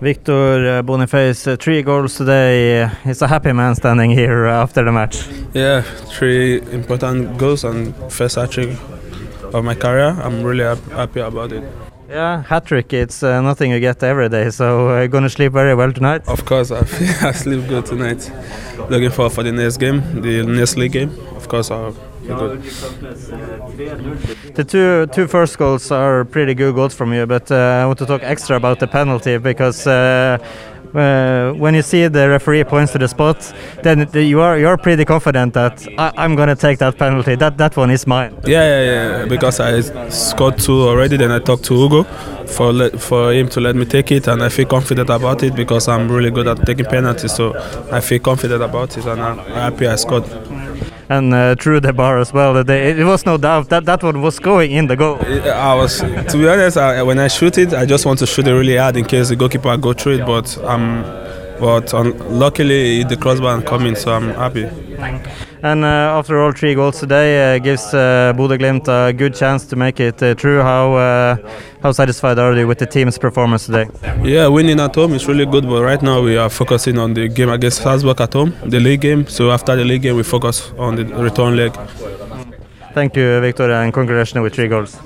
Victor Boniface, uh, three goals today. He's a happy man standing here after the match. Yeah, three important goals and first hat trick of my career. I'm really happy about it. Yeah, hat trick. It's uh, nothing you get every day. So uh, gonna sleep very well tonight. Of course, I, I sleep good tonight. Looking forward for the next game, the next league game. Of course, I'll. The two two first goals are pretty good goals from you, but uh, I want to talk extra about the penalty because. Uh, uh, when you see the referee points to the spot, then you are you are pretty confident that I, am gonna take that penalty. That that one is mine. Yeah, yeah, yeah. Because I scored two already. Then I talked to Hugo for let, for him to let me take it, and I feel confident about it because I'm really good at taking penalties. So I feel confident about it, and I'm happy I scored and uh, through the bar as well. They, it was no doubt that that one was going in the goal. I was, to be honest, I, when I shoot it, I just want to shoot it really hard in case the goalkeeper go through it. But um, but luckily the crossbar coming, so I'm happy. And uh, after all three goals today, uh, gives uh, Bodø Glimt a good chance to make it uh, through. How how satisfied are you with the team's performance today? Yeah, winning at home is really good, but right now we are focusing on the game against Sarpsborg at home, the league game. So after the league game, we focus on the return leg. Thank you, Victor, and congratulations with three goals.